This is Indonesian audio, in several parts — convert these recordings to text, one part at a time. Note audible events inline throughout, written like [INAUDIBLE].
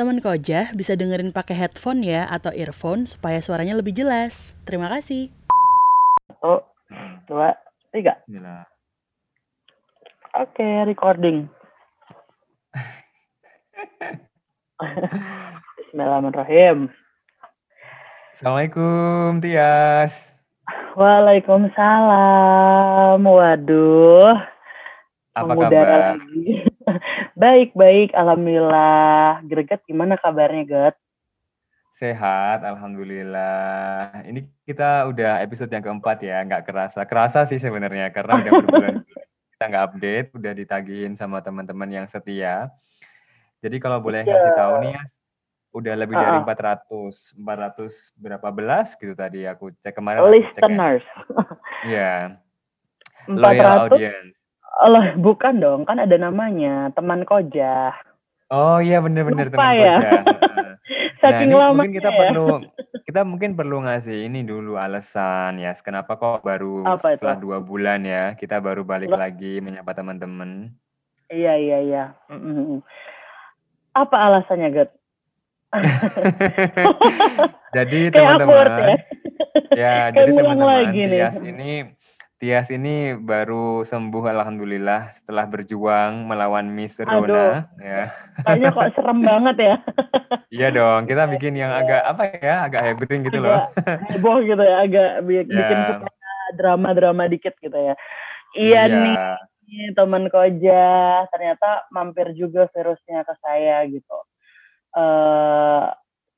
Teman Kojah bisa dengerin pakai headphone ya atau earphone supaya suaranya lebih jelas. Terima kasih. Satu, dua, tiga. Oke, recording. Bismillahirrahmanirrahim. Assalamualaikum Tias. Waalaikumsalam. Waduh. Apa kabar? lagi. Baik, baik. Alhamdulillah. Greget gimana kabarnya, Get? Sehat, alhamdulillah. Ini kita udah episode yang keempat ya, nggak kerasa. Kerasa sih sebenarnya karena udah berbulan [LAUGHS] kita nggak update, udah ditagihin sama teman-teman yang setia. Jadi kalau boleh Iya. ngasih tahu nih ya, udah lebih dari Ah, ah. 400, 400 berapa belas gitu tadi aku cek kemarin cek ya. Listeners. [LAUGHS] Iya, loyal 400? audience. Allah, bukan dong. Kan ada namanya. Teman Kojah. Oh iya bener-bener teman ya? Koja. [LAUGHS] Nah Saking ini lamanya mungkin kita ya. perlu [LAUGHS] kita mungkin perlu ngasih ini dulu alasan ya kenapa kok baru Apa itu? setelah dua bulan ya kita baru balik Loh. lagi menyapa teman-teman. Iya, iya, iya. Apa alasannya, Get? [LAUGHS] Jadi ya. teman-teman, ya Kayak jadi teman-teman. Tias ini Tias ini baru sembuh alhamdulillah setelah berjuang melawan Miss Aduh, Rona ya. kayaknya kok serem [LAUGHS] banget ya. Iya dong, kita bikin yang agak apa ya, agak hybrid gitu loh. Heboh gitu ya, agak bi- bikin kita drama-drama dikit gitu ya. Iya nih, iya. teman koja, ternyata mampir juga virusnya ke saya gitu. eh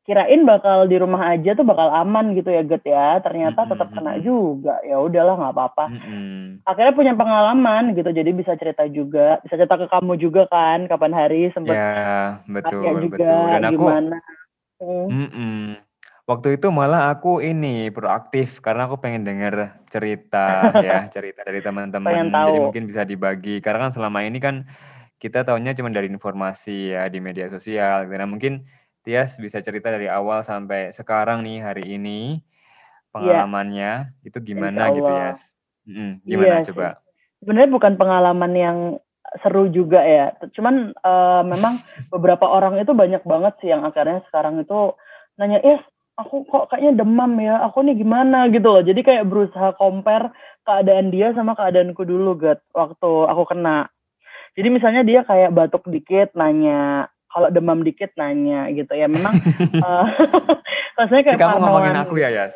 kirain bakal di rumah aja tuh bakal aman gitu ya, Get ya. Ternyata tetap kena juga. Ya udahlah nggak apa-apa. Akhirnya punya pengalaman gitu, jadi bisa cerita juga, bisa cerita ke kamu juga kan, kapan hari sempet Ya, betul, juga betul. Dan aku, gimana. Hmm. mm-mm. Waktu itu malah aku ini proaktif karena aku pengen denger cerita [LAUGHS] ya, cerita dari teman-teman. Jadi tahu. mungkin bisa dibagi. Karena kan selama ini kan kita tahunya cuma dari informasi ya di media sosial. Karena mungkin Tias bisa cerita dari awal sampai sekarang nih hari ini Iya, pengalamannya itu insya gimana gitu ya? Iya Gimana sih. coba? Sebenarnya bukan pengalaman yang seru juga ya. Cuman eh, memang [LAUGHS] beberapa orang itu banyak banget sih yang akhirnya sekarang itu nanya, "Yes, aku kok kayaknya demam ya. Aku nih gimana?" gitu loh. Jadi kayak berusaha compare keadaan dia sama keadaanku dulu, Gat, waktu aku kena. Jadi misalnya dia kayak batuk dikit nanya, kalau demam dikit nanya gitu ya. Memang [LAUGHS] eh, [LAUGHS] rasanya kayak kamu ngomongin aku ya, Yas?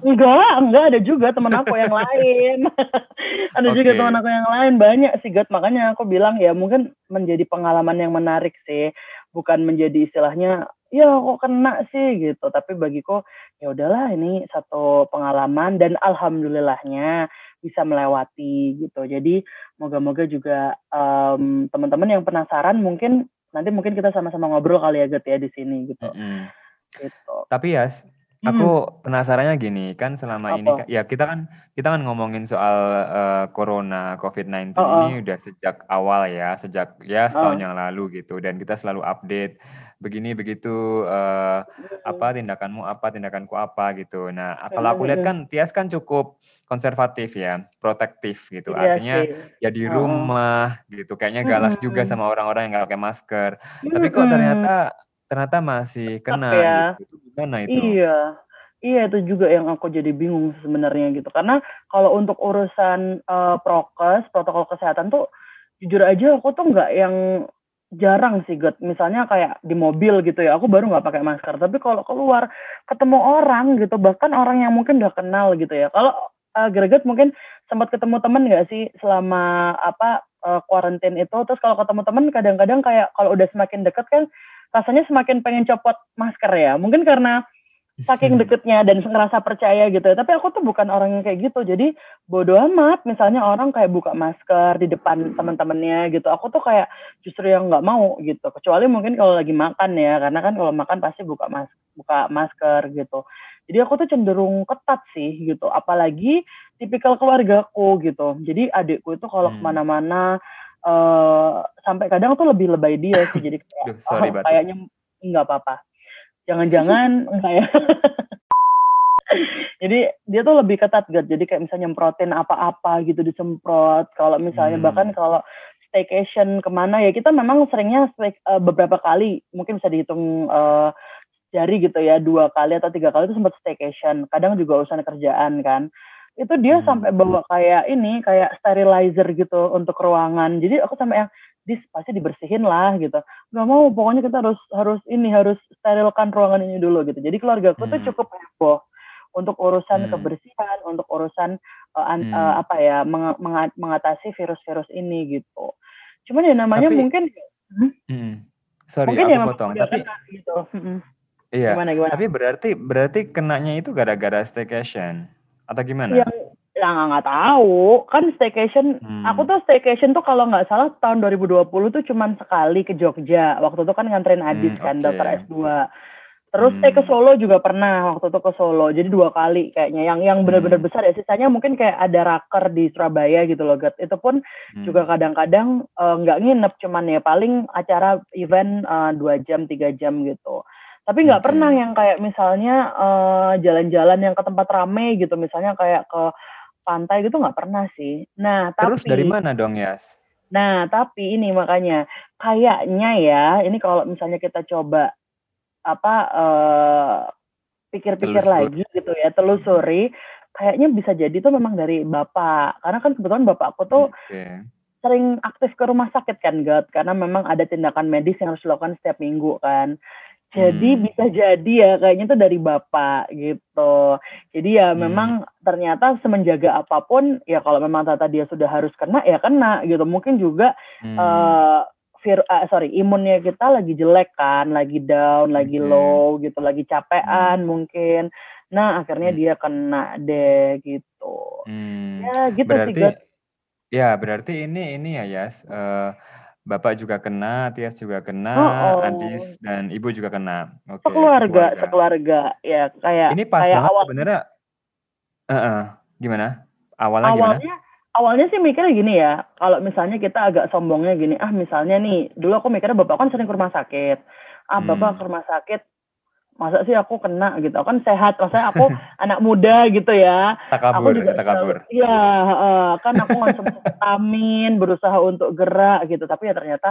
Enggak, enggak ada juga teman aku yang lain. [LAUGHS] ada juga teman aku yang lain banyak sih, Gat. Makanya aku bilang ya mungkin menjadi pengalaman yang menarik sih, bukan menjadi istilahnya ya kok kena sih gitu. Tapi bagiku ya udahlah ini satu pengalaman dan alhamdulillahnya bisa melewati gitu. Jadi moga-moga juga em, teman-teman yang penasaran mungkin nanti mungkin kita sama-sama ngobrol kali ya Gat ya di sini gitu. Mm-mm. Gitu. Tapi Hmm, aku penasarannya gini, kan selama ini apa? ka- ya kita kan kita kan ngomongin soal eh, corona COVID-19 Oh, ini udah sejak awal ya, sejak ya oh. setahun yang lalu gitu dan kita selalu update begini begitu eh, apa tindakanmu apa tindakanku apa gitu. Nah, kalau aku lihat kan Tias kan cukup konservatif ya, protektif gitu. Iya Artinya sih. ya di rumah gitu, kayaknya galak juga Mm-mm. sama orang-orang yang nggak pakai masker. Tapi kok ternyata ternyata masih kena ya. gitu. Gimana itu? Iya. Iya itu juga yang aku jadi bingung sebenarnya gitu. Karena kalau untuk urusan eh, prokes, protokol kesehatan tuh jujur aja aku tuh nggak yang jarang sih, Gat. Misalnya kayak di mobil gitu ya, aku baru nggak pakai masker. Tapi kalau keluar ketemu orang gitu, bahkan orang yang mungkin udah kenal gitu ya. Kalau eh, Greget mungkin sempat ketemu temen nggak sih selama apa eh, quarantine itu? Terus kalau ketemu temen kadang-kadang kayak kalau udah semakin deket kan rasanya semakin pengen copot masker ya. Mungkin karena saking deketnya dan ngerasa percaya gitu ya. Tapi aku tuh bukan orang yang kayak gitu. Jadi bodo amat misalnya orang kayak buka masker di depan teman-temannya gitu. Aku tuh kayak justru yang nggak mau gitu. Kecuali mungkin kalau lagi makan ya. Karena kan kalau makan pasti buka mas buka masker gitu. Jadi aku tuh cenderung ketat sih gitu. Apalagi tipikal keluargaku gitu. Jadi adikku itu kalau Hmm. ke mana-mana eh sampai kadang tuh lebih lebay dia sih. Jadi [LAUGHS] kayak Duh, sorry oh, kayaknya nggak apa-apa. Jangan-jangan [LAUGHS] ya. [LAUGHS] Jadi dia tuh lebih ketat Gat. Jadi kayak misalnya nyemprotin apa-apa gitu disemprot. Kalau misalnya Hmm. bahkan kalau staycation ke mana ya kita memang seringnya uh, beberapa kali mungkin bisa dihitung uh, jari gitu ya dua kali atau tiga kali itu sempat staycation kadang juga urusan kerjaan kan itu dia hmm. sampai bawa kayak ini kayak sterilizer gitu untuk ruangan jadi aku sampai yang dis pasti dibersihin lah gitu nggak mau pokoknya kita harus harus ini harus sterilkan ruangan ini dulu gitu jadi keluarga aku hmm. tuh cukup heboh untuk urusan hmm. kebersihan untuk urusan uh, an, hmm. uh, apa ya meng, meng, mengatasi virus-virus ini gitu cuman ya namanya Tapi, mungkin hmm? Hmm. sorry mungkin aku ya potong tapi gitu. Hmm. Iya. Gimana, gimana? Tapi berarti berarti kenanya itu gara-gara staycation atau gimana? Yang yang nggak tahu kan staycation. Hmm. Aku tuh staycation tuh kalau nggak salah tahun 2020 tuh cuman sekali ke Jogja. Waktu itu kan nganterin Adit hmm, kan okay. dokter S2. Terus hmm. eh ke Solo juga pernah waktu itu ke Solo. Jadi dua kali kayaknya. Yang yang benar-benar hmm. besar ya sisanya mungkin kayak ada raker di Surabaya gitu loh, Gat. Itu pun hmm. juga kadang-kadang eh, nggak -kadang, uh, nginep cuman ya paling acara event uh, dua jam tiga jam gitu. Tapi nggak okay. pernah yang kayak misalnya jalan eh, jalan-jalan yang ke tempat rame gitu, misalnya kayak ke pantai gitu nggak pernah sih. Nah, Terus tapi, dari mana dong, Yas? Nah, tapi ini makanya kayaknya ya, ini kalau misalnya kita coba apa uh, pikir-pikir lagi gitu ya, telusuri, kayaknya bisa jadi tuh memang dari bapak. Karena kan kebetulan bapak aku tuh okay. sering aktif ke rumah sakit kan, God, karena memang ada tindakan medis yang harus dilakukan setiap minggu kan. Jadi hmm. bisa jadi ya kayaknya itu dari bapak gitu. Jadi ya hmm. memang ternyata semenjaga apa pun ya kalau memang tata dia sudah harus kena ya kena gitu. Mungkin juga hmm. uh, vir uh, sorry imunnya kita lagi jelek kan, lagi down, lagi okay. low gitu, lagi capean hmm. mungkin. Nah akhirnya hmm. dia kena deh gitu. Hmm. Ya gitu berarti, sih. Ya berarti ini ini ya Yas. Uh, Bapak juga kena, Tias juga kena, oh, oh. Adis dan Ibu juga kena. Oke, sekeluarga, sekeluarga, sekeluarga. Ya, kayak Ini pas kayak banget awal... sebenarnya. Uh -uh. Gimana? Awalnya, awalnya gimana? Awalnya sih mikirnya gini ya, kalau misalnya kita agak sombongnya gini, ah misalnya nih, dulu aku mikirnya bapak kan sering ke rumah sakit. Ah, bapak hmm. ke rumah sakit masa sih aku kena? gitu. Kan sehat maksudnya aku [LAUGHS] anak muda gitu ya. Takabur, aku juga takabur iya uh, kan aku langsung vitamin berusaha untuk gerak gitu. Tapi ya ternyata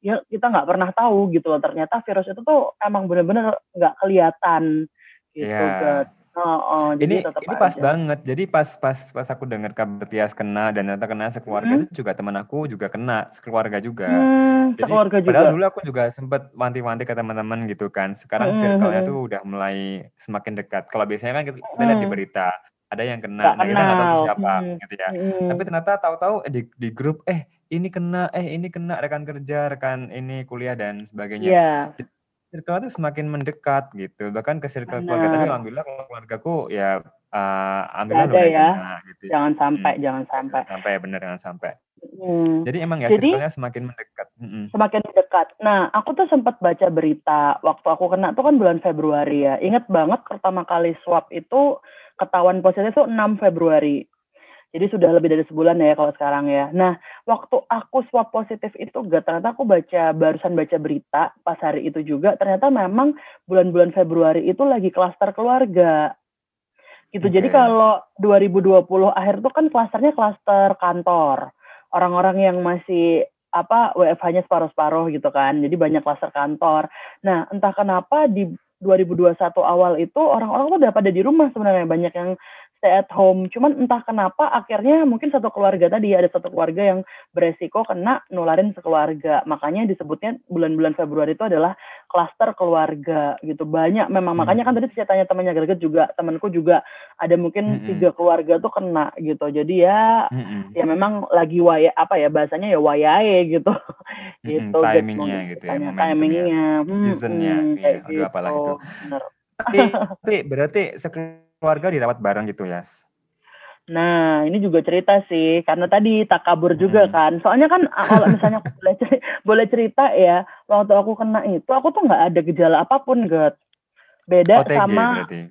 ya kita nggak pernah tahu gitu loh. Ternyata virus itu tuh emang bener-bener nggak kelihatan gitu yeah. Oh, oh, ini ini pas aja. banget. Jadi pas pas pas aku dengar kabar Tias kena dan ternyata kena sekeluarga hmm. itu juga teman aku juga kena sekeluarga juga. Hmm, Jadi sekeluarga juga. padahal dulu aku juga sempat wanti-wanti ke teman-teman gitu kan. Sekarang hmm. circle-nya tuh udah mulai semakin dekat. Kalau biasanya kan kita, kita lihat di hmm. berita ada yang kena, nah kita nggak tahu siapa hmm. gitu ya. Hmm. Tapi ternyata tahu-tahu eh, di di grup eh ini kena, eh ini kena rekan kerja, rekan ini kuliah dan sebagainya. Yeah circle itu semakin mendekat gitu, bahkan ke circle keluarga. Tapi alhamdulillah kalau keluargaku ya, uh, alhamdulillah ada ya. kena gitu. Jangan sampai hmm, jangan sampai. sampai, bener jangan sampai. Hmm. Jadi emang ya Jadi, circle-nya semakin mendekat. Hmm. Semakin mendekat. Nah, aku tuh sempat baca berita waktu aku kena tuh kan bulan Februari ya. Ingat banget pertama kali swab itu ketahuan positif tuh 6 Februari. Jadi sudah lebih dari sebulan ya kalau sekarang ya. Nah, waktu aku swab positif itu gak ternyata aku baca barusan baca berita pas hari itu juga ternyata memang bulan-bulan Februari itu lagi klaster keluarga. Gitu. Okay. Jadi kalau 2020 akhir itu kan klasternya klaster kantor. Orang-orang yang masih apa WFH-nya separuh-separuh gitu kan. Jadi banyak klaster kantor. Nah, entah kenapa di 2021 awal itu orang-orang tuh udah pada di rumah sebenarnya banyak yang stay at home. Cuman entah kenapa akhirnya mungkin satu keluarga tadi ada satu keluarga yang beresiko kena nularin sekeluarga. Makanya disebutnya bulan-bulan Februari itu adalah klaster keluarga gitu. Banyak memang hmm. makanya kan tadi saya tanya temannya Greget juga, temanku juga ada mungkin hmm. tiga keluarga tuh kena gitu. Jadi ya hmm. ya memang lagi waya apa ya bahasanya ya wayahe gitu. Hmm. gitu timingnya gitu, ya, timingnya, hmm, seasonnya, hmm, ya, gitu. apalah itu. Tapi, tapi berarti keluarga dirawat bareng gitu, ya? Nah, ini juga cerita sih, karena tadi tak kabur juga hmm. kan. Soalnya kan kalau misalnya aku [LAUGHS] boleh cerita, boleh cerita ya, waktu aku kena itu, aku tuh nggak ada gejala apa pun, Gat. Beda OTG sama berarti.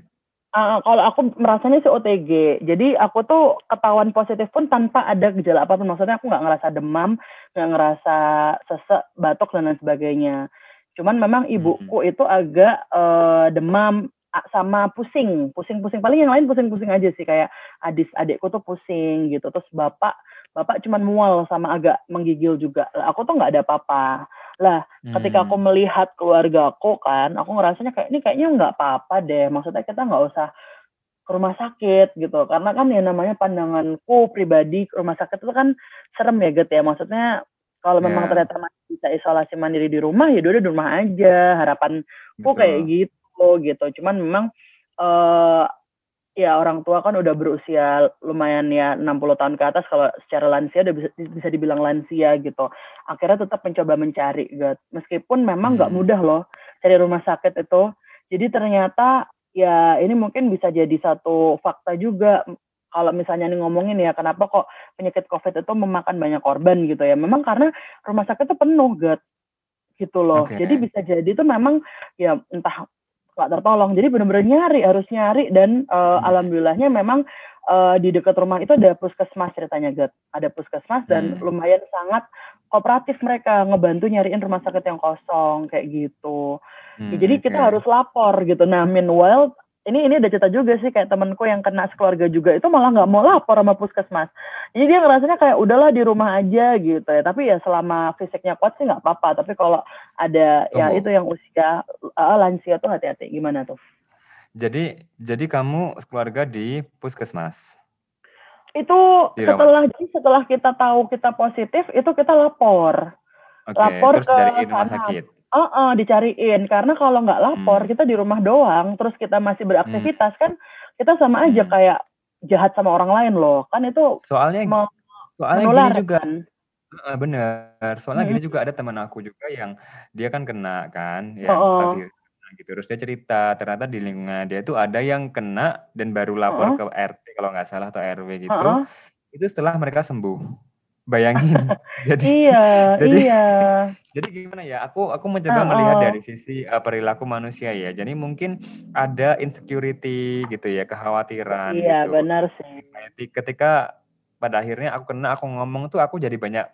Uh, kalau aku merasanya sih OTG. Jadi aku tuh ketahuan positif pun tanpa ada gejala apa pun. Maksudnya aku nggak ngerasa demam, nggak ngerasa sesek, batuk dan lain sebagainya. Cuman memang ibuku hmm. itu agak uh, demam sama pusing, pusing-pusing paling yang lain pusing-pusing aja sih kayak adis adikku tuh pusing gitu. Terus bapak bapak cuman mual sama agak menggigil juga. Lah, aku tuh nggak ada apa-apa. Lah, ketika aku Hmm. melihat keluargaku kan, aku ngerasanya kayak ini kayaknya nggak apa-apa deh. Maksudnya kita nggak usah ke rumah sakit gitu. Karena kan ya namanya pandanganku pribadi ke rumah sakit itu kan serem ya gitu ya. Maksudnya kalau memang Ya, ternyata masih bisa isolasi mandiri di rumah ya udah di rumah aja. Harapanku kayak betul. Gitu gitu. Cuman memang eh ya orang tua kan udah berusia lumayan ya 60 tahun ke atas kalau secara lansia udah bisa, bisa dibilang lansia gitu. Akhirnya tetap mencoba mencari gitu. Meskipun memang nggak Hmm. mudah loh cari rumah sakit itu. Jadi ternyata ya ini mungkin bisa jadi satu fakta juga kalau misalnya nih ngomongin ya kenapa kok penyakit COVID itu memakan banyak korban gitu ya. Memang karena rumah sakit itu penuh gitu gitu loh. Oke. Jadi bisa jadi itu memang ya entah nggak tertolong. Jadi benar-benar nyari, harus nyari dan eh, Hmm. alhamdulillahnya memang eh, di dekat rumah itu ada puskesmas ceritanya Gat. Ada puskesmas dan Hmm. lumayan sangat kooperatif mereka ngebantu nyariin rumah sakit yang kosong kayak gitu. Ya, Hmm, jadi kita oke. harus lapor gitu. Nah, meanwhile ini ini ada cerita juga sih kayak temenku yang kena sekeluarga juga itu malah nggak mau lapor sama puskesmas. Jadi dia ngerasanya kayak udahlah di rumah aja gitu ya. Tapi ya selama fisiknya kuat sih nggak apa-apa. Tapi kalau ada ya Tunggu. itu yang usia uh, lansia tuh hati-hati. Gimana tuh? Jadi jadi kamu keluarga di puskesmas? Itu Di setelah jadi setelah kita tahu kita positif itu kita lapor. Oke, Lapor terus ke dicariin rumah sana. Sakit? Heeh, dicariin. Karena kalau nggak lapor, Hmm. kita di rumah doang, terus kita masih Hmm. beraktivitas kan kita sama aja Hmm. kayak jahat sama orang lain loh. Kan itu Soalnya soalnya gini juga kan. bener. Soalnya Mm-mm. gini juga ada teman aku juga yang dia kan kena kan, yang Heeh. tadi kena gitu. Terus dia cerita ternyata di lingkungan dia itu ada yang kena dan baru lapor Heeh. ke RT kalau nggak salah atau RW gitu. Heeh. Itu setelah mereka sembuh. Bayangin. [LAUGHS] Jadi Iya, [LAUGHS] jadi iya. [LAUGHS] jadi gimana ya? Aku aku mencoba melihat Heeh. dari sisi uh, perilaku manusia ya. Jadi mungkin ada insecurity gitu ya, kekhawatiran Iya, gitu. benar sih. Ketika pada akhirnya aku kena, aku ngomong tuh aku jadi banyak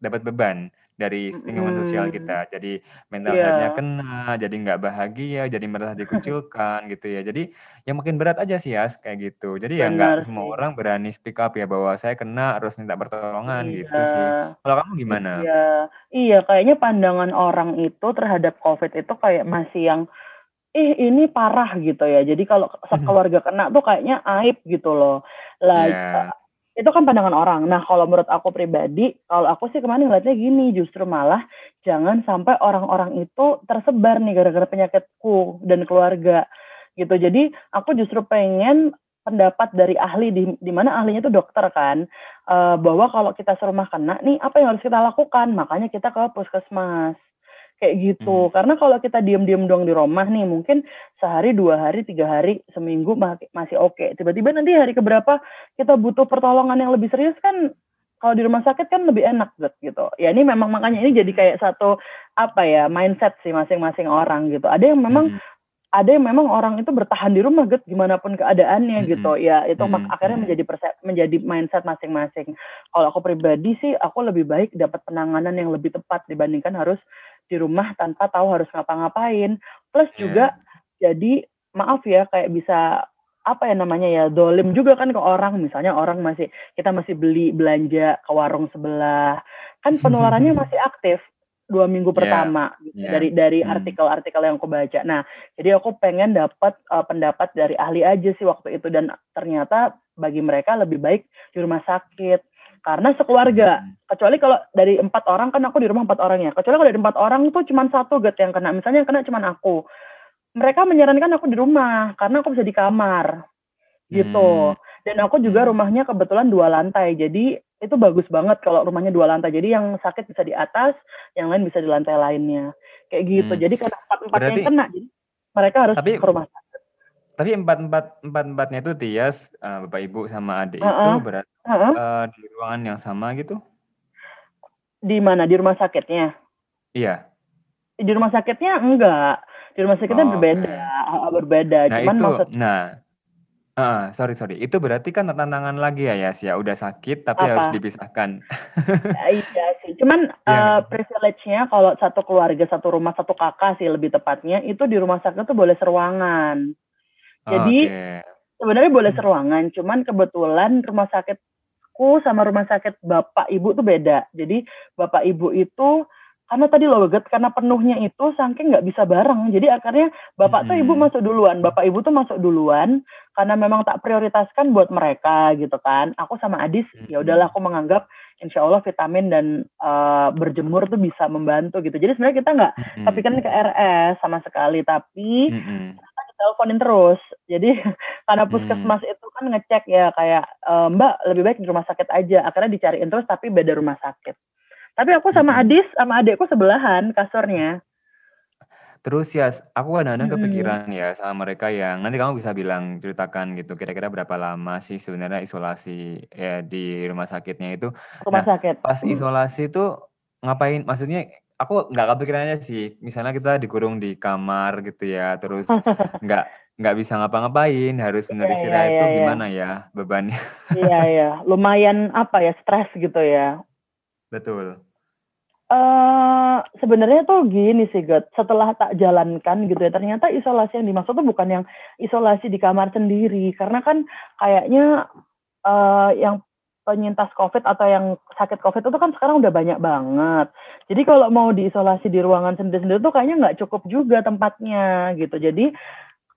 dapat beban dari lingkungan sosial Mm-mm. kita. Jadi mental health-nya Iya. kena, jadi nggak bahagia, jadi merasa [LAUGHS] dikucilkan gitu ya. Jadi yang makin berat aja sih ya kayak gitu. Jadi ya nggak Benar semua orang berani speak up ya bahwa saya kena harus minta pertolongan gitu sih. Iya. Kalau kamu gimana? Iya. Iya, kayaknya pandangan orang itu terhadap COVID itu kayak masih yang ih ini parah gitu ya. Jadi kalau [LAUGHS] sekeluarga kena tuh kayaknya aib gitu loh. Lah Ya. Itu kan pandangan orang. Nah, kalau menurut aku pribadi, kalau aku sih kemarin ngeliatnya gini, justru malah jangan sampai orang-orang itu tersebar nih gara-gara penyakitku dan keluarga gitu. Jadi aku justru pengen pendapat dari ahli di, di mana ahlinya itu dokter kan eh, bahwa kalau kita serumah kena nih apa yang harus kita lakukan makanya kita ke puskesmas kayak gitu Hmm. karena kalau kita diem-diem doang di rumah nih mungkin sehari dua hari tiga hari seminggu ma- masih oke tiba-tiba nanti hari keberapa kita butuh pertolongan yang lebih serius kan kalau di rumah sakit kan lebih enak gitu ya ini memang makanya ini jadi kayak satu apa ya mindset sih masing-masing orang gitu ada yang memang Mm-mm. ada yang memang orang itu bertahan di rumah gitu gimana pun keadaannya Mm-mm. gitu ya itu mak- Mm-mm. akhirnya Mm-mm. menjadi perse- menjadi mindset masing-masing kalau aku pribadi sih aku lebih baik dapat penanganan yang lebih tepat dibandingkan harus di rumah tanpa tahu harus ngapa-ngapain plus Iya. juga jadi maaf ya kayak bisa apa ya namanya ya dolim juga kan ke orang misalnya orang masih kita masih beli belanja ke warung sebelah kan [LAUGHS] penularannya masih aktif dua minggu Iya. pertama gitu, Iya. dari dari Hmm. artikel-artikel yang aku baca. Nah, jadi aku pengen dapat uh, pendapat dari ahli aja sih waktu itu dan ternyata bagi mereka lebih baik di rumah sakit karena sekeluarga. Hmm. Kecuali kalau dari empat orang kan aku di rumah empat orang ya. Kecuali kalau dari empat orang tuh cuma satu get yang kena. Misalnya yang kena cuma aku. Mereka menyarankan aku di rumah karena aku bisa di kamar gitu. Hmm. Dan aku juga Hmm. rumahnya kebetulan dua lantai. Jadi itu bagus banget kalau rumahnya dua lantai. Jadi yang sakit bisa di atas, yang lain bisa di lantai lainnya. Kayak gitu. Hmm. Jadi karena empat-empatnya Berarti yang kena, jadi mereka harus tapi ke rumah sakit. Tapi empat empat empat empatnya itu Tias, eh, bapak ibu sama adik itu Heeh. berarti Heeh. eh, di ruangan yang sama gitu? Di mana? Di rumah sakitnya? Iya. Di rumah sakitnya enggak. Di rumah sakitnya Oh, berbeda, oke. Ah, berbeda. Nah Cuman itu, maksud nah, heeh, sorry sorry, itu berarti kan tantangan lagi ya Yas ya, udah sakit tapi harus apa? dipisahkan. Ya, [LAUGHS] iya sih. Cuman nggak sih? privilege-nya kalau satu keluarga, satu rumah, satu kakak sih lebih tepatnya itu di rumah sakit tuh boleh seruangan. Jadi Oke. sebenarnya boleh seruangan, cuman kebetulan rumah sakitku sama rumah sakit bapak ibu tuh beda. Jadi bapak ibu itu karena tadi loh Get, karena penuhnya itu saking nggak bisa bareng. Jadi akhirnya bapak tuh ibu Mhm. masuk duluan, bapak ibu tuh masuk duluan karena memang tak prioritaskan buat mereka gitu kan. Aku sama Adis ya udahlah Mhm. aku menganggap insya Allah vitamin dan eh, berjemur tuh bisa membantu gitu. Jadi sebenarnya kita nggak Mhm. kepikiran ke RS sama sekali, tapi Mhm. Kita diteleponin terus. Jadi [LAUGHS] karena Hmm. puskesmas itu kan ngecek ya kayak "Eh, Mbak lebih baik di rumah sakit aja. Akhirnya dicariin terus tapi beda rumah sakit. Tapi aku sama Mhm. Adis sama adekku sebelahan kasurnya. Terus ya, aku kadang-kadang Mhm. kepikiran ya sama mereka yang nanti kamu bisa bilang ceritakan gitu kira-kira berapa lama sih sebenarnya isolasi ya di rumah sakitnya itu. Rumah Nah, sakit. pas Hmm. isolasi itu ngapain? Maksudnya aku nggak kepikiran aja sih. Misalnya kita dikurung di kamar gitu ya, terus [LAUGHS] nggak nggak bisa ngapa-ngapain, harus bener Iya iya istirahat itu iya iya. gimana ya bebannya? Iya [LAUGHS] iya, lumayan apa ya stres gitu ya. Betul. Eh sebenarnya tuh gini sih Gat, setelah tak jalankan gitu ya, ternyata isolasi yang dimaksud tuh bukan yang isolasi di kamar sendiri, karena kan kayaknya eh yang penyintas COVID atau yang sakit COVID itu kan sekarang udah banyak banget. Jadi kalau mau diisolasi di ruangan sendiri-sendiri tuh kayaknya nggak cukup juga tempatnya gitu. Jadi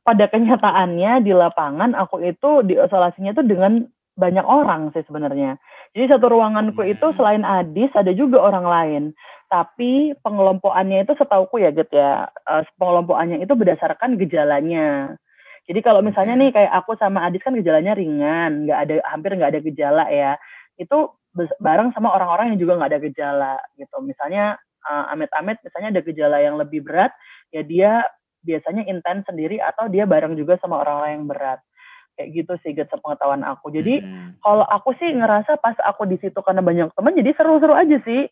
pada kenyataannya di lapangan aku itu diisolasinya tuh dengan banyak orang sih sebenarnya. Jadi satu ruanganku itu Hmm. selain Adis ada juga orang lain. Tapi pengelompokannya itu setauku ya Get ya, eh, pengelompokannya itu berdasarkan gejalanya. Jadi kalau misalnya nih kayak aku sama Adis kan gejalanya ringan, nggak ada hampir nggak ada gejala ya. Itu bareng sama orang-orang yang juga nggak ada gejala gitu. Misalnya eh, amit-amit misalnya ada gejala yang lebih berat, ya dia biasanya intens sendiri atau dia bareng juga sama orang-orang yang berat. Kayak gitu sih Get sepengetahuan aku. Jadi Mhm. kalau aku sih ngerasa pas aku di situ karena banyak teman jadi seru-seru aja sih.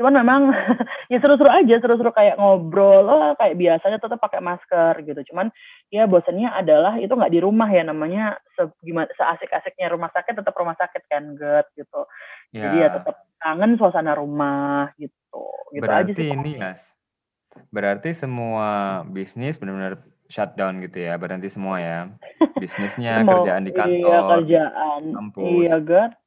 Cuman memang [LAUGHS] ya seru-seru aja, seru-seru kayak ngobrol, oh, kayak biasanya tetap pakai masker gitu. Cuman ya bosannya adalah itu nggak di rumah ya namanya se gimana seasik-asiknya rumah sakit tetap rumah sakit kan Get gitu. Jadi ya Ya. tetap kangen suasana rumah gitu. Gitu aja Berarti sih. ini Mas, berarti semua bisnis benar-benar shutdown gitu ya, berhenti semua ya? [LAUGHS] Bisnisnya, Mau kerjaan di iya kantor, kerjaan, kampus. iya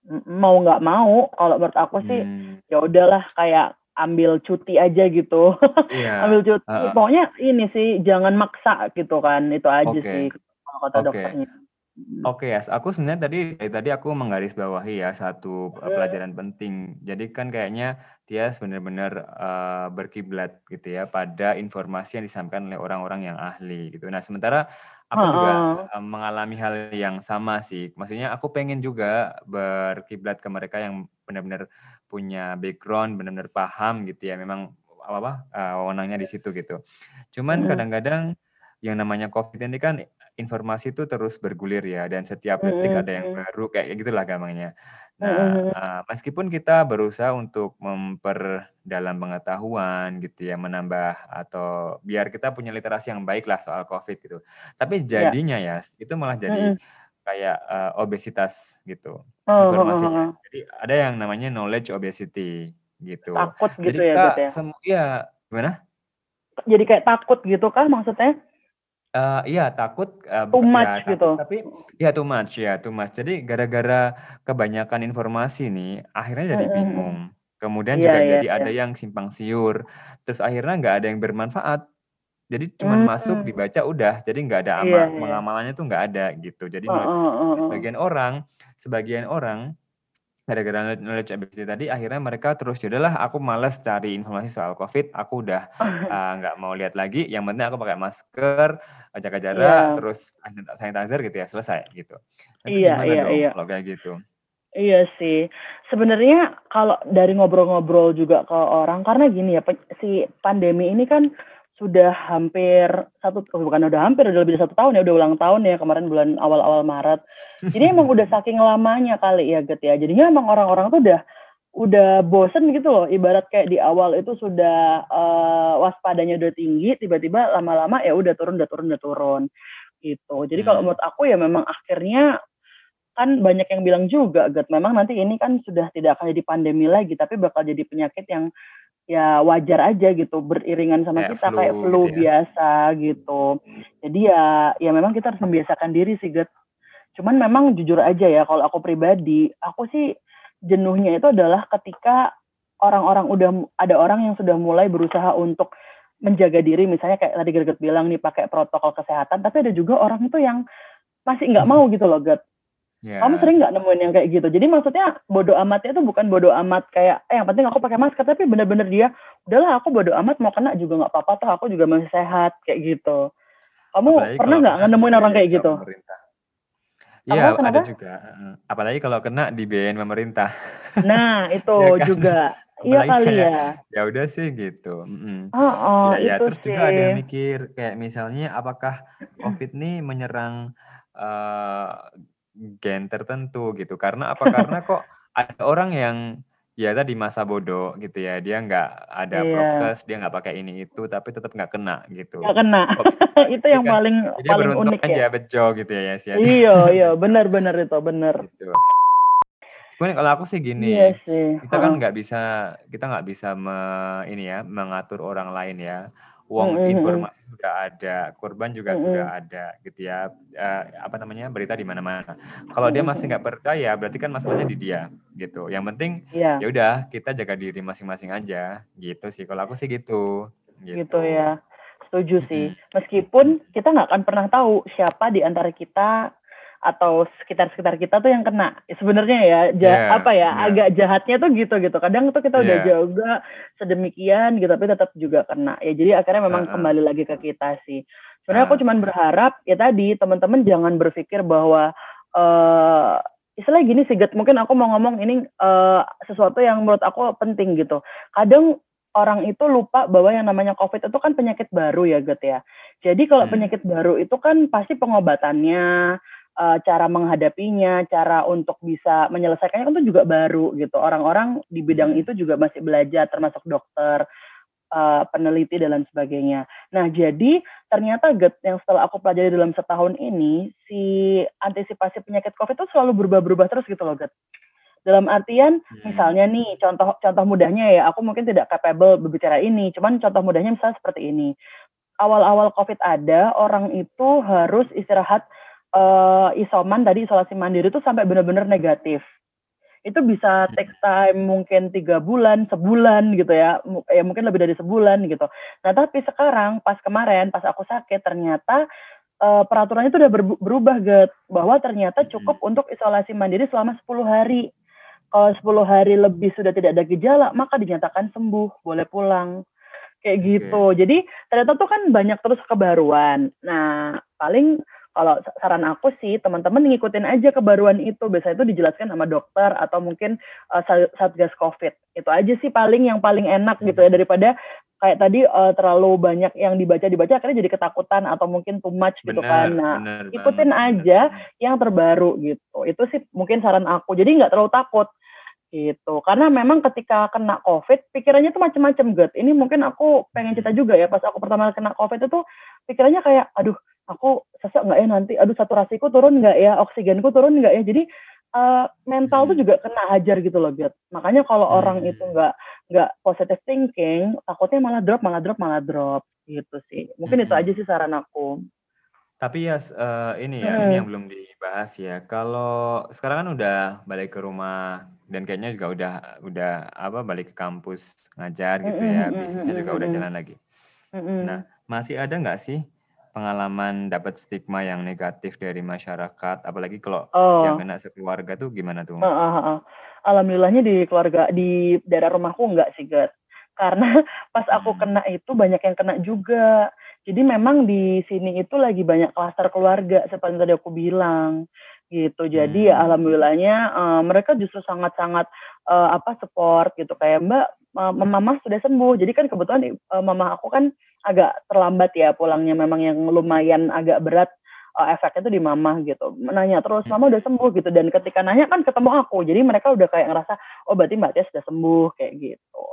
Mm, mau nggak mau kalau menurut aku sih Hmm. ya udahlah kayak ambil cuti aja gitu. [LAUGHS] Iya, ambil cuti. heeh. Pokoknya ini sih jangan maksa gitu kan. Itu aja sih Oke. kalau kata Oke. dokternya. Mm. Oke Yas, aku sebenarnya tadi dari tadi aku menggarisbawahi ya satu eh, Hmm. pelajaran penting. Jadi kan kayaknya Tias benar-benar eh, berkiblat gitu ya pada informasi yang disampaikan oleh orang-orang yang ahli gitu. Nah, sementara aku juga Heeh. eh, mengalami hal yang sama sih. Maksudnya aku pengen juga berkiblat ke mereka yang benar-benar punya background, benar-benar paham gitu ya. Memang apa eh, wewenangnya di situ gitu. Cuman Mm-mm. kadang-kadang yang namanya COVID ini kan informasi itu terus bergulir ya dan setiap detik ada yang Mm-mm. baru kayak gitulah gampangnya. Nah, eh, meskipun kita berusaha untuk memperdalam pengetahuan gitu ya, menambah atau biar kita punya literasi yang baik lah soal COVID gitu. Tapi Ya. jadinya ya itu malah jadi kayak eh, obesitas gitu Oh, informasinya. Jadi ada yang namanya knowledge obesity gitu. Takut Jadi gitu ya, kita Gut ya. semua ya gimana? Jadi kayak takut gitu kah maksudnya? Eh, iya takut eh, Too b- much ya gitu. takut tapi ya too much ya too much. Jadi gara-gara kebanyakan informasi nih akhirnya jadi bingung. Kemudian Iya, juga iya, jadi ada iya. yang simpang siur. Terus akhirnya nggak ada yang bermanfaat. Jadi cuman masuk Hmm. dibaca udah. Jadi nggak ada Iya, ama iya. pengamalannya tuh nggak ada gitu. Jadi Oh, oh, oh, oh. sebagian orang, sebagian orang gara-gara knowledge obesity tadi akhirnya mereka terus ya udahlah aku malas cari informasi soal COVID, aku udah [LAUGHS] eh, nggak mau lihat lagi. Yang penting aku pakai masker, jaga jarak, Iya. terus sanitizer gitu ya selesai gitu. Itu Iya, iya, iya. kalau kayak gitu? Iya sih. Sebenarnya kalau dari ngobrol-ngobrol juga ke orang karena gini ya, si pandemi ini kan sudah hampir satu oh, bukan udah hampir udah lebih dari satu tahun ya udah ulang tahun ya kemarin bulan awal-awal Maret. Jadi emang udah saking lamanya kali ya Get ya. Jadinya emang orang-orang tuh udah udah bosen gitu loh. Ibarat kayak di awal itu sudah eh, waspadanya udah tinggi, tiba-tiba lama-lama ya udah turun, udah turun, udah turun gitu. Jadi kalau Hmm. menurut aku ya memang akhirnya kan banyak yang bilang juga, Gat, memang nanti ini kan sudah tidak akan jadi pandemi lagi, tapi bakal jadi penyakit yang ya wajar aja gitu beriringan sama Kayak kita kayak flu flu gitu ya? biasa gitu. Jadi ya ya memang kita harus membiasakan diri sih, Get. Cuman memang jujur aja ya kalau aku pribadi, aku sih jenuhnya itu adalah ketika orang-orang udah ada orang yang sudah mulai berusaha untuk menjaga diri misalnya kayak tadi Gerget bilang nih pakai protokol kesehatan, tapi ada juga orang itu yang masih nggak mau gitu loh, Get. Kamu Ya. sering nggak nemuin yang kayak gitu? Jadi maksudnya bodo amatnya itu bukan bodo amat kayak eh yang penting aku pakai masker, tapi bener-bener dia udahlah aku bodo amat mau kena juga nggak apa-apa toh aku juga masih sehat kayak gitu. Kamu Apalagi pernah nggak nemuin orang kayak gitu? Iya, ada kenapa? juga. Apalagi kalau kena dibiayain pemerintah. Nah itu [LAUGHS] Ya kan? juga iya kali kayak, ya. ya udah sih gitu, mhm. Oh, Ya ya itu terus juga ada yang sih. mikir kayak misalnya apakah [CLEARS THROAT] COVID nih menyerang, eee, gen tertentu gitu, karena apa, karena kok [LAUGHS] ada orang yang ya tadi masa bodoh gitu ya, dia nggak ada Iya. prokes, dia nggak pakai ini itu, tapi tetap nggak kena gitu. Nggak kena. [LAUGHS] Itu gitu yang kan? paling Ya dia paling beruntung unik ya. aja, bejo gitu ya, ya. Iya [LAUGHS] iya Bejo. benar-benar itu benar. Gitu. Cuman kalau aku sih Iya gini, sih. kita kan nggak bisa kita nggak bisa me ini ya, mengatur orang lain ya. Wong Mhm mhm. informasi sudah ada, korban juga sudah Mhm. ada gitu ya, eee, apa namanya, berita di mana-mana. Kalau dia masih nggak percaya, berarti kan masalahnya di dia gitu. Yang penting Iya. ya udah kita jaga diri masing-masing aja, gitu sih. Kalau aku sih gitu, Gitu gitu. ya. Setuju sih. Meskipun kita nggak akan pernah tahu siapa di antara kita atau sekitar-sekitar kita tuh yang kena. Sebenarnya ya, Iya, apa ya, benar. agak jahatnya tuh gitu gitu. Kadang tuh kita udah Iya. jaga sedemikian gitu, tapi tetap juga kena. Ya jadi akhirnya memang Heeh. kembali lagi ke kita sih. Sebenarnya aku Heeh. cuman berharap ya tadi teman-teman jangan berpikir bahwa eh istilahnya gini sih, Get. Mungkin aku mau ngomong ini eh, sesuatu yang menurut aku penting gitu. Kadang orang itu lupa bahwa yang namanya COVID itu kan penyakit baru ya, Get ya. Jadi kalau Hmm. penyakit baru itu kan pasti pengobatannya, eh, cara menghadapinya, cara untuk bisa menyelesaikannya kan itu juga baru gitu. Orang-orang di bidang Hmm. itu juga masih belajar, termasuk dokter, eh, peneliti dan lain sebagainya. Nah, jadi ternyata Get yang setelah aku pelajari dalam setahun ini, si antisipasi penyakit COVID itu selalu berubah-berubah terus gitu loh, Get. Dalam artian, Hmm. misalnya nih, contoh contoh mudahnya ya, aku mungkin tidak capable berbicara ini, cuman contoh mudahnya misalnya seperti ini. Awal-awal COVID ada, orang itu harus istirahat eh, isoman tadi isolasi mandiri itu sampai benar-benar negatif. Itu bisa Hmm. take time mungkin tiga bulan, sebulan gitu ya, ya mungkin lebih dari sebulan gitu. Nah tapi sekarang pas kemarin pas aku sakit ternyata eh, peraturannya itu udah berubah Get, bahwa ternyata cukup untuk isolasi mandiri selama 10 hari. Kalau 10 hari lebih sudah tidak ada gejala, maka dinyatakan sembuh, boleh pulang. Kayak Oke. gitu. Jadi ternyata tuh kan banyak terus kebaruan. Nah, paling kalau sa- saran aku sih teman-teman ngikutin aja kebaruan itu. Biasanya itu dijelaskan sama dokter atau mungkin uh, sa- satgas COVID. Itu aja sih paling yang paling enak gitu ya daripada kayak tadi uh, terlalu banyak yang dibaca-dibaca akhirnya jadi ketakutan atau mungkin too much gitu kan. Bener, Nah, bener ikutin banget, bener aja yang terbaru gitu. Itu sih mungkin saran aku. Jadi nggak terlalu takut gitu. Karena memang ketika kena COVID, pikirannya tuh macem-macem, Get. Ini mungkin aku pengen cerita juga ya, pas aku pertama kena COVID itu pikirannya kayak, aduh, aku sesek nggak ya nanti? Aduh, saturasiku turun nggak ya? Oksigenku turun nggak ya? Jadi eh, mental tuh Hmm. juga kena hajar gitu loh, Get. Makanya kalau orang itu Hmm. nggak nggak positive thinking, takutnya malah drop, malah drop, malah drop gitu sih. Mungkin itu Hmm. aja sih saran aku. Tapi ya, eee, ini ya, ini Hmm. yang belum dibahas ya. Kalau sekarang kan udah balik ke rumah dan kayaknya juga udah udah apa, balik ke kampus ngajar gitu ya, bisnisnya juga udah jalan lagi. Nah, masih ada nggak sih pengalaman dapat stigma yang negatif dari masyarakat? Apalagi kalau yang Oh. kena sekeluarga tuh gimana tuh? Heeh, heeh. Alhamdulillahnya di keluarga di daerah rumahku enggak sih, Gat. [LAUGHS] Karena pas aku Hmm. kena itu banyak yang kena juga. Jadi memang di sini itu lagi banyak klaster keluarga seperti tadi aku bilang gitu. Jadi ya Hmm. alhamdulillahnya eh, mereka justru sangat-sangat eh, apa support gitu kayak Mbak eh, mama sudah sembuh. Jadi kan kebetulan eh, mama aku kan agak terlambat ya pulangnya memang yang lumayan agak berat eh, efeknya tuh di mama gitu. Nanya terus, Hmm. mama udah sembuh gitu. Dan ketika nanya kan ketemu aku. Jadi mereka udah kayak ngerasa, oh berarti Mbak Tia sudah sembuh kayak gitu.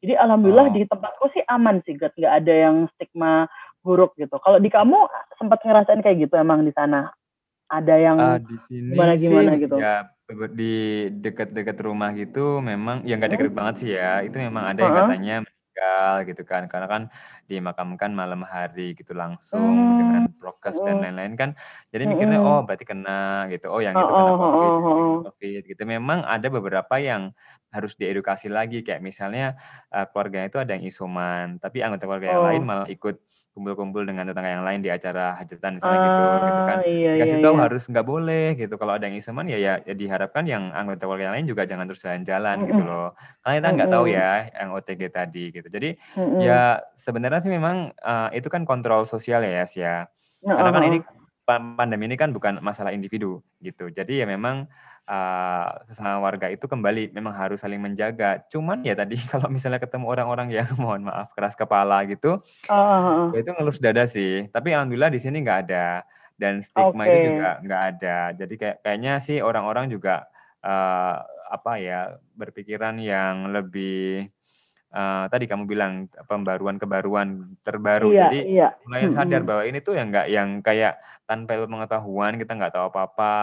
Jadi alhamdulillah Oh. di tempatku sih aman sih, Gat. Nggak ada yang stigma buruk gitu. Kalau di kamu sempat ngerasain kayak gitu emang di sana? Ada yang Ah, di sini gimana-gimana sih gitu? ya di dekat-dekat rumah gitu memang ya nggak Hmm? deket banget sih ya. Itu memang ada yang Heeh. katanya meninggal gitu kan. Karena kan dimakamkan malam hari gitu langsung hmm. dengan prokes hmm. dan lain-lain kan. Jadi mikirnya hmm. oh berarti kena gitu. Oh yang itu kena COVID, COVID gitu. Memang ada beberapa yang harus diedukasi lagi kayak misalnya uh, keluarganya itu ada yang isoman, tapi anggota keluarga oh. yang lain malah ikut kumpul-kumpul dengan tetangga yang lain di acara hajatan misalnya uh, gitu gitu kan. Iya, Kasih iya, tahu iya. harus nggak boleh gitu. Kalau ada yang isoman ya, ya ya diharapkan yang anggota keluarga yang lain juga jangan terus jalan-jalan mm -hmm. gitu loh. Karena kita nggak mm -hmm. tahu ya yang OTG tadi gitu. Jadi mm -hmm. ya sebenarnya sih memang uh, itu kan kontrol sosial ya Yas ya. Karena kan ini pandemi ini kan bukan masalah individu gitu. Jadi ya memang uh, sesama warga itu kembali memang harus saling menjaga. Cuman ya tadi [LAUGHS] kalau misalnya ketemu orang-orang yang [LAUGHS] mohon maaf keras kepala gitu, uh. ya itu ngelus dada sih. Tapi alhamdulillah di sini nggak ada dan stigma okay. itu juga nggak ada. Jadi kayak kayaknya sih orang-orang juga uh, apa ya berpikiran yang lebih uh, tadi kamu bilang pembaruan-kebaruan terbaru. Iya, Jadi iya. mulai sadar bahwa ini tuh yang nggak yang kayak tanpa pengetahuan kita nggak tahu apa-apa,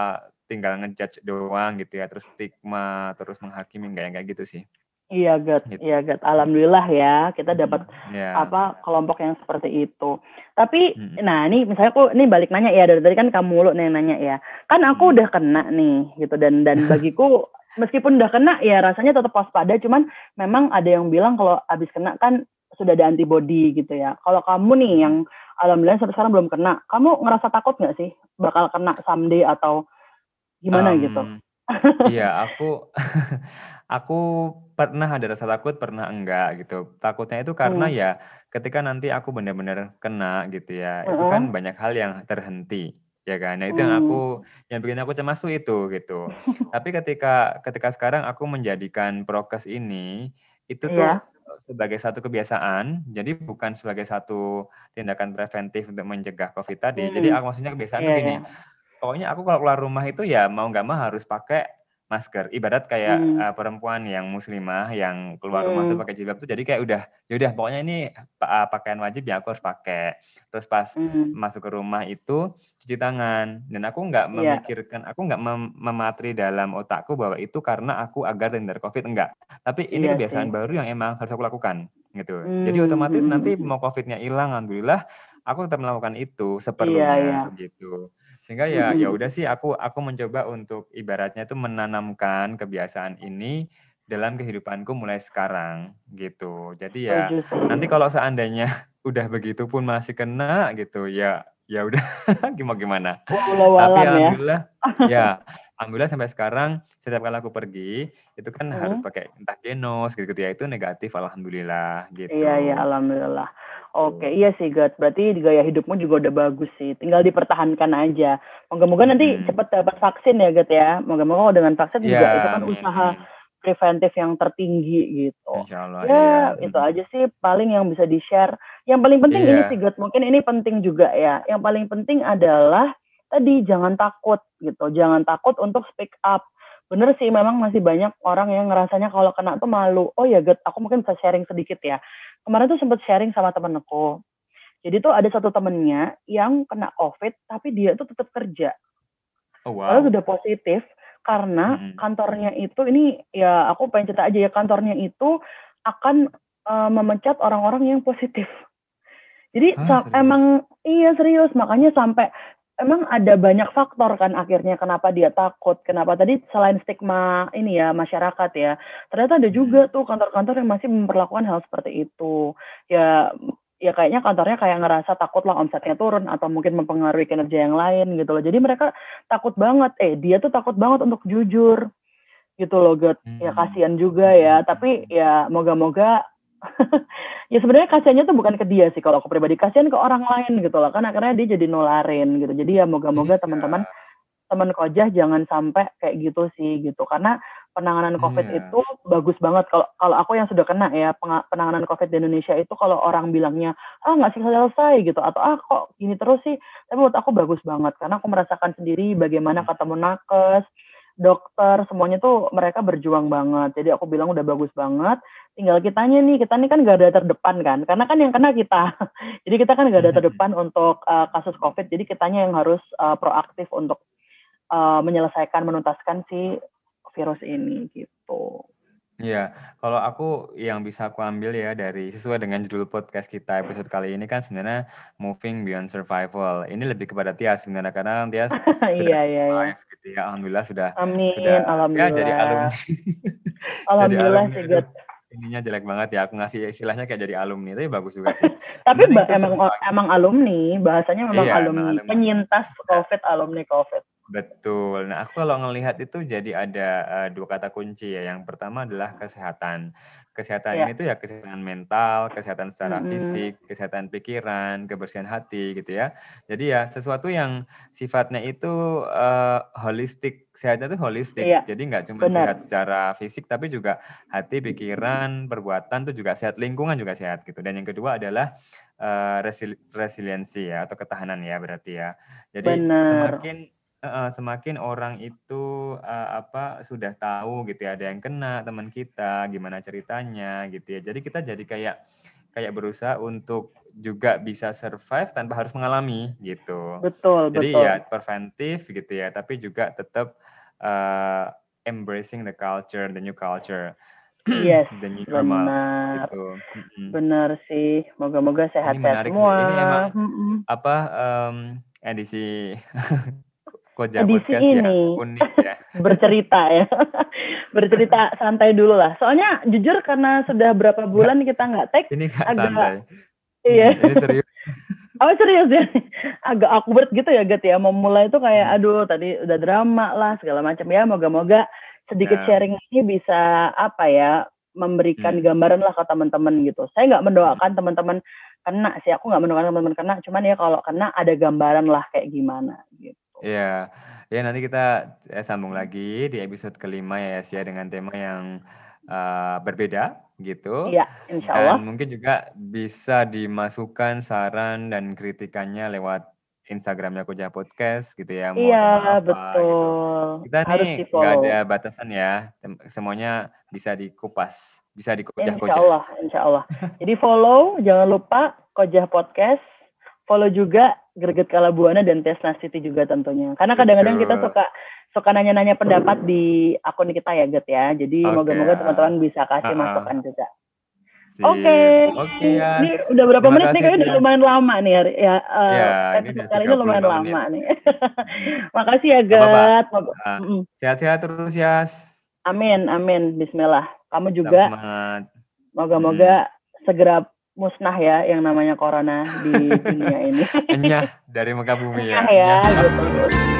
tinggal ngejudge doang gitu ya, terus stigma, terus menghakimi nggak yang kayak gitu sih. Iya, Gat. Gitu. Iya, Gat. Alhamdulillah ya, kita dapat yeah. apa kelompok yang seperti itu. Tapi, hmm. nah ini misalnya aku ini balik nanya ya dari tadi kan kamu mulu nih nanya ya. Kan aku udah kena nih gitu dan dan [LAUGHS] bagiku meskipun udah kena ya rasanya tetap waspada. Cuman memang ada yang bilang kalau habis kena kan sudah ada antibody gitu ya. Kalau kamu nih yang alhamdulillah sampai sekarang belum kena kamu ngerasa takut nggak sih bakal kena someday atau gimana um, gitu? [LAUGHS] iya aku [LAUGHS] aku pernah ada rasa takut pernah enggak gitu. Takutnya itu karena hmm. ya ketika nanti aku benar-benar kena gitu ya uh -huh. itu kan banyak hal yang terhenti ya kan. Nah itu yang aku hmm. yang bikin aku cemas tuh itu gitu. [LAUGHS] Tapi ketika ketika sekarang aku menjadikan prokes ini itu tuh yeah. sebagai satu kebiasaan, jadi bukan sebagai satu tindakan preventif untuk mencegah COVID tadi. Hmm. Jadi aku maksudnya kebiasaan yeah, tuh gini. Yeah. Pokoknya aku kalau keluar rumah itu ya mau nggak mau harus pakai masker. Ibarat kayak hmm. uh, perempuan yang muslimah yang keluar hmm. rumah tuh pakai jilbab tuh jadi kayak udah ya udah pokoknya ini uh, pakaian wajib ya aku harus pakai. Terus pas hmm. masuk ke rumah itu cuci tangan dan aku nggak yeah. memikirkan aku nggak mem mematri dalam otakku bahwa itu karena aku agar terhindar Covid enggak. Tapi ini yeah, kebiasaan sih. baru yang emang harus aku lakukan gitu. Hmm. Jadi otomatis nanti hmm. mau Covidnya hilang alhamdulillah aku tetap melakukan itu iya, seperlunya yeah, yeah. gitu. Sehingga ya ya udah sih aku aku mencoba untuk ibaratnya itu menanamkan kebiasaan ini dalam kehidupanku mulai sekarang gitu. Jadi ya nanti kalau seandainya [LAUGHS] udah begitu pun masih kena gitu ya ya udah [LAUGHS] gimana gimana. Tapi ya. alhamdulillah ya. ya [LAUGHS] alhamdulillah sampai sekarang setiap kali aku pergi itu kan hmm. harus pakai entah genos gitu-gitu ya itu negatif alhamdulillah gitu. Iya iya alhamdulillah. Oke, iya sih, God. Berarti gaya hidupmu juga udah bagus sih. Tinggal dipertahankan aja. Moga-moga nanti hmm. cepat dapat vaksin ya, God ya. Moga-moga dengan vaksin ya, juga itu kan usaha preventif yang tertinggi gitu. Allah, ya, ya, itu aja sih paling yang bisa di-share. Yang paling penting yeah. ini sih, God. Mungkin ini penting juga ya. Yang paling penting adalah tadi jangan takut gitu. Jangan takut untuk speak up. Bener sih, memang masih banyak orang yang ngerasanya kalau kena tuh malu. Oh ya, God, aku mungkin bisa sharing sedikit ya kemarin tuh sempat sharing sama temen aku. Jadi tuh ada satu temennya yang kena COVID, tapi dia tuh tetap kerja. Oh, wow. Lalu sudah positif karena hmm. kantornya itu ini ya aku pengen cerita aja ya kantornya itu akan uh, memecat orang-orang yang positif. Jadi ah, emang iya serius makanya sampai emang ada banyak faktor kan akhirnya kenapa dia takut, kenapa tadi selain stigma ini ya masyarakat ya, ternyata ada juga hmm. tuh kantor-kantor yang masih memperlakukan hal seperti itu. Ya ya kayaknya kantornya kayak ngerasa takut lah omsetnya turun atau mungkin mempengaruhi kinerja yang lain gitu loh. Jadi mereka takut banget, eh dia tuh takut banget untuk jujur gitu loh, God. Ya hmm. kasihan juga ya, tapi ya moga-moga [LAUGHS] ya sebenarnya kasihannya tuh bukan ke dia sih kalau aku pribadi kasihan ke orang lain gitu loh kan akhirnya dia jadi nularin gitu jadi ya moga-moga iya. teman-teman teman kojah jangan sampai kayak gitu sih gitu karena penanganan covid yeah. itu bagus banget kalau kalau aku yang sudah kena ya penanganan covid di Indonesia itu kalau orang bilangnya ah nggak selesai selesai gitu atau ah kok gini terus sih tapi menurut aku bagus banget karena aku merasakan sendiri bagaimana hmm. ketemu nakes dokter semuanya tuh mereka berjuang banget. Jadi aku bilang udah bagus banget tinggal kitanya nih kita nih kan gak ada terdepan kan? Karena kan yang kena kita. [LAUGHS] Jadi kita kan gak ada terdepan untuk uh, kasus covid jadi kitanya yang harus uh, proaktif untuk uh, menyelesaikan menuntaskan si virus ini gitu Iya, kalau aku yang bisa aku ambil ya dari sesuai dengan judul podcast kita episode kali ini kan sebenarnya moving beyond survival. Ini lebih kepada Tias sebenarnya karena Tias [LAUGHS] sudah Iya, iya, iya. survive gitu ya. Alhamdulillah sudah Amin, sudah ya [LAUGHS] jadi alhamdulillah. alumni. jadi Alhamdulillah alumni. sih, Aduh, Gut. ininya jelek banget ya. Aku ngasih istilahnya kayak jadi alumni, tapi bagus juga sih. [LAUGHS] Tapi ba- emang emang alumni, bahasanya memang Iya, alumni, alumni. penyintas Nah, COVID, alumni COVID. Betul. Nah, aku kalau ngelihat itu jadi ada uh, dua kata kunci ya. Yang pertama adalah kesehatan. Kesehatan Iya. ini tuh ya kesehatan mental, kesehatan secara Mm-mm. fisik, kesehatan pikiran, kebersihan hati gitu ya. Jadi ya sesuatu yang sifatnya itu uh, holistik. Sehatnya itu holistik. Iya, Jadi nggak cuma benar. sehat secara fisik tapi juga hati, pikiran, perbuatan tuh juga sehat, lingkungan juga sehat gitu. Dan yang kedua adalah uh, resili- resiliensi ya atau ketahanan ya berarti ya. Jadi Benar. semakin Semakin orang itu apa sudah tahu gitu ya ada yang kena teman kita gimana ceritanya gitu ya jadi kita jadi kayak kayak berusaha untuk juga bisa survive tanpa harus mengalami gitu Betul, jadi betul. ya preventif gitu ya tapi juga tetap eh, embracing the culture the new culture Yes, [CLEARS THROAT] the new normal benar. gitu Mm-mm. Benar sih. Moga-moga ini sehat-sehat menarik sih semua. ini emang apa em, edisi [LAUGHS] Koja Edisi Podcast ya ini unik ya [LAUGHS] bercerita ya. [LAUGHS] bercerita santai dulu lah. Soalnya jujur karena sudah berapa bulan kita nggak tag, ini nggak agak santai iya. Hmm, [LAUGHS] ini serius Oh serius ya? Agak awkward gitu ya Gat ya. Mau mulai itu kayak Hmm. aduh tadi udah drama lah segala macam ya. Moga-moga sedikit Ya. sharing ini bisa apa ya memberikan Hmm. gambaran lah ke teman-teman gitu. Saya nggak mendoakan teman-teman kena sih. Aku nggak mendoakan teman-teman kena. Cuman ya kalau kena ada gambaran lah kayak gimana gitu. Ya ya nanti kita eh, sambung lagi di episode kelima ya Sia dengan tema yang eh, berbeda gitu Iya, insya Allah. dan mungkin juga bisa dimasukkan saran dan kritikannya lewat Instagramnya Koja Podcast gitu ya mau Iya gitu betul. kita Harus nih nggak ada batasan ya semuanya bisa dikupas bisa Insya dikojah-kojah Allah, insya Allah. Jadi follow, jangan lupa Kojah Podcast. Follow juga Greget Kalabuana dan Tes Nastiti juga tentunya. Karena kadang-kadang kita suka suka nanya-nanya pendapat di akun kita ya, Get ya. Jadi oke moga-moga ya teman-teman bisa kasih Ah, ah. masukan juga. Oke, oke ya ini udah berapa terima menit nih? kasih Kayaknya udah lumayan lama nih hari ya. eh, ya ini kali ini lumayan 35 menit lama nih. Hmm. [LAUGHS] Makasih ya. Get. Ah. Sehat-sehat terus ya. Amin, amin. Bismillah. Kamu juga semangat. moga-moga segera musnah ya yang namanya corona di dunia ini. Enyah dari muka bumi ya. ya, Enyah. gitu.